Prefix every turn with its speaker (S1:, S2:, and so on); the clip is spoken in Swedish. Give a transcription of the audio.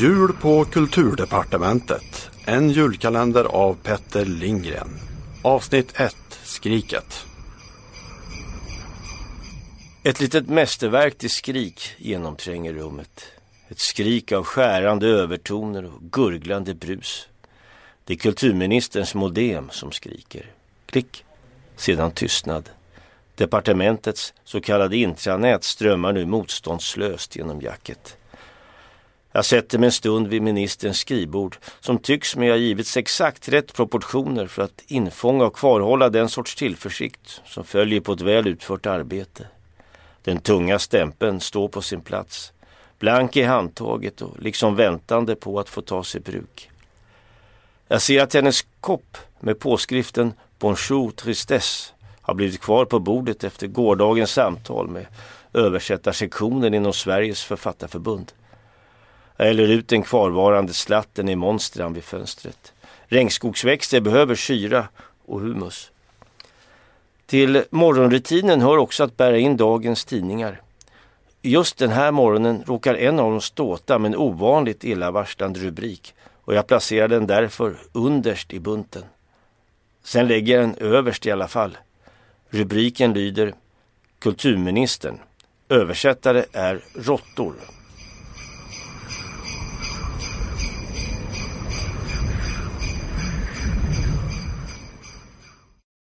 S1: Jul på Kulturdepartementet. En julkalender av Petter Lindgren. Avsnitt 1. Skriket.
S2: Ett litet mästerverk till skrik genomtränger rummet. Ett skrik av skärande övertoner och gurglande brus. Det är kulturministerns modem som skriker. Klick. Sedan tystnad. Departementets så kallade intranät strömmar nu motståndslöst genom jacket. Jag sätter mig en stund vid ministerns skrivbord som tycks mig ha givits exakt rätt proportioner för att infånga och kvarhålla den sorts tillförsikt som följer på ett väl utfört arbete. Den tunga stämpeln står på sin plats, blank i handtaget och liksom väntande på att få tas i bruk. Jag ser att hennes kopp med påskriften Bonjour Tristesse har blivit kvar på bordet efter gårdagens samtal med översättarsektionen inom Sveriges författarförbund. Jag häller ut den kvarvarande slatten i monstran vid fönstret. Regnskogsväxter behöver syra och humus. Till morgonrutinen hör också att bära in dagens tidningar. Just den här morgonen råkar en av dem ståta med en ovanligt illavarslande rubrik och jag placerar den därför underst i bunten. Sen lägger jag den överst i alla fall. Rubriken lyder Kulturministern. Översättare är Råttor.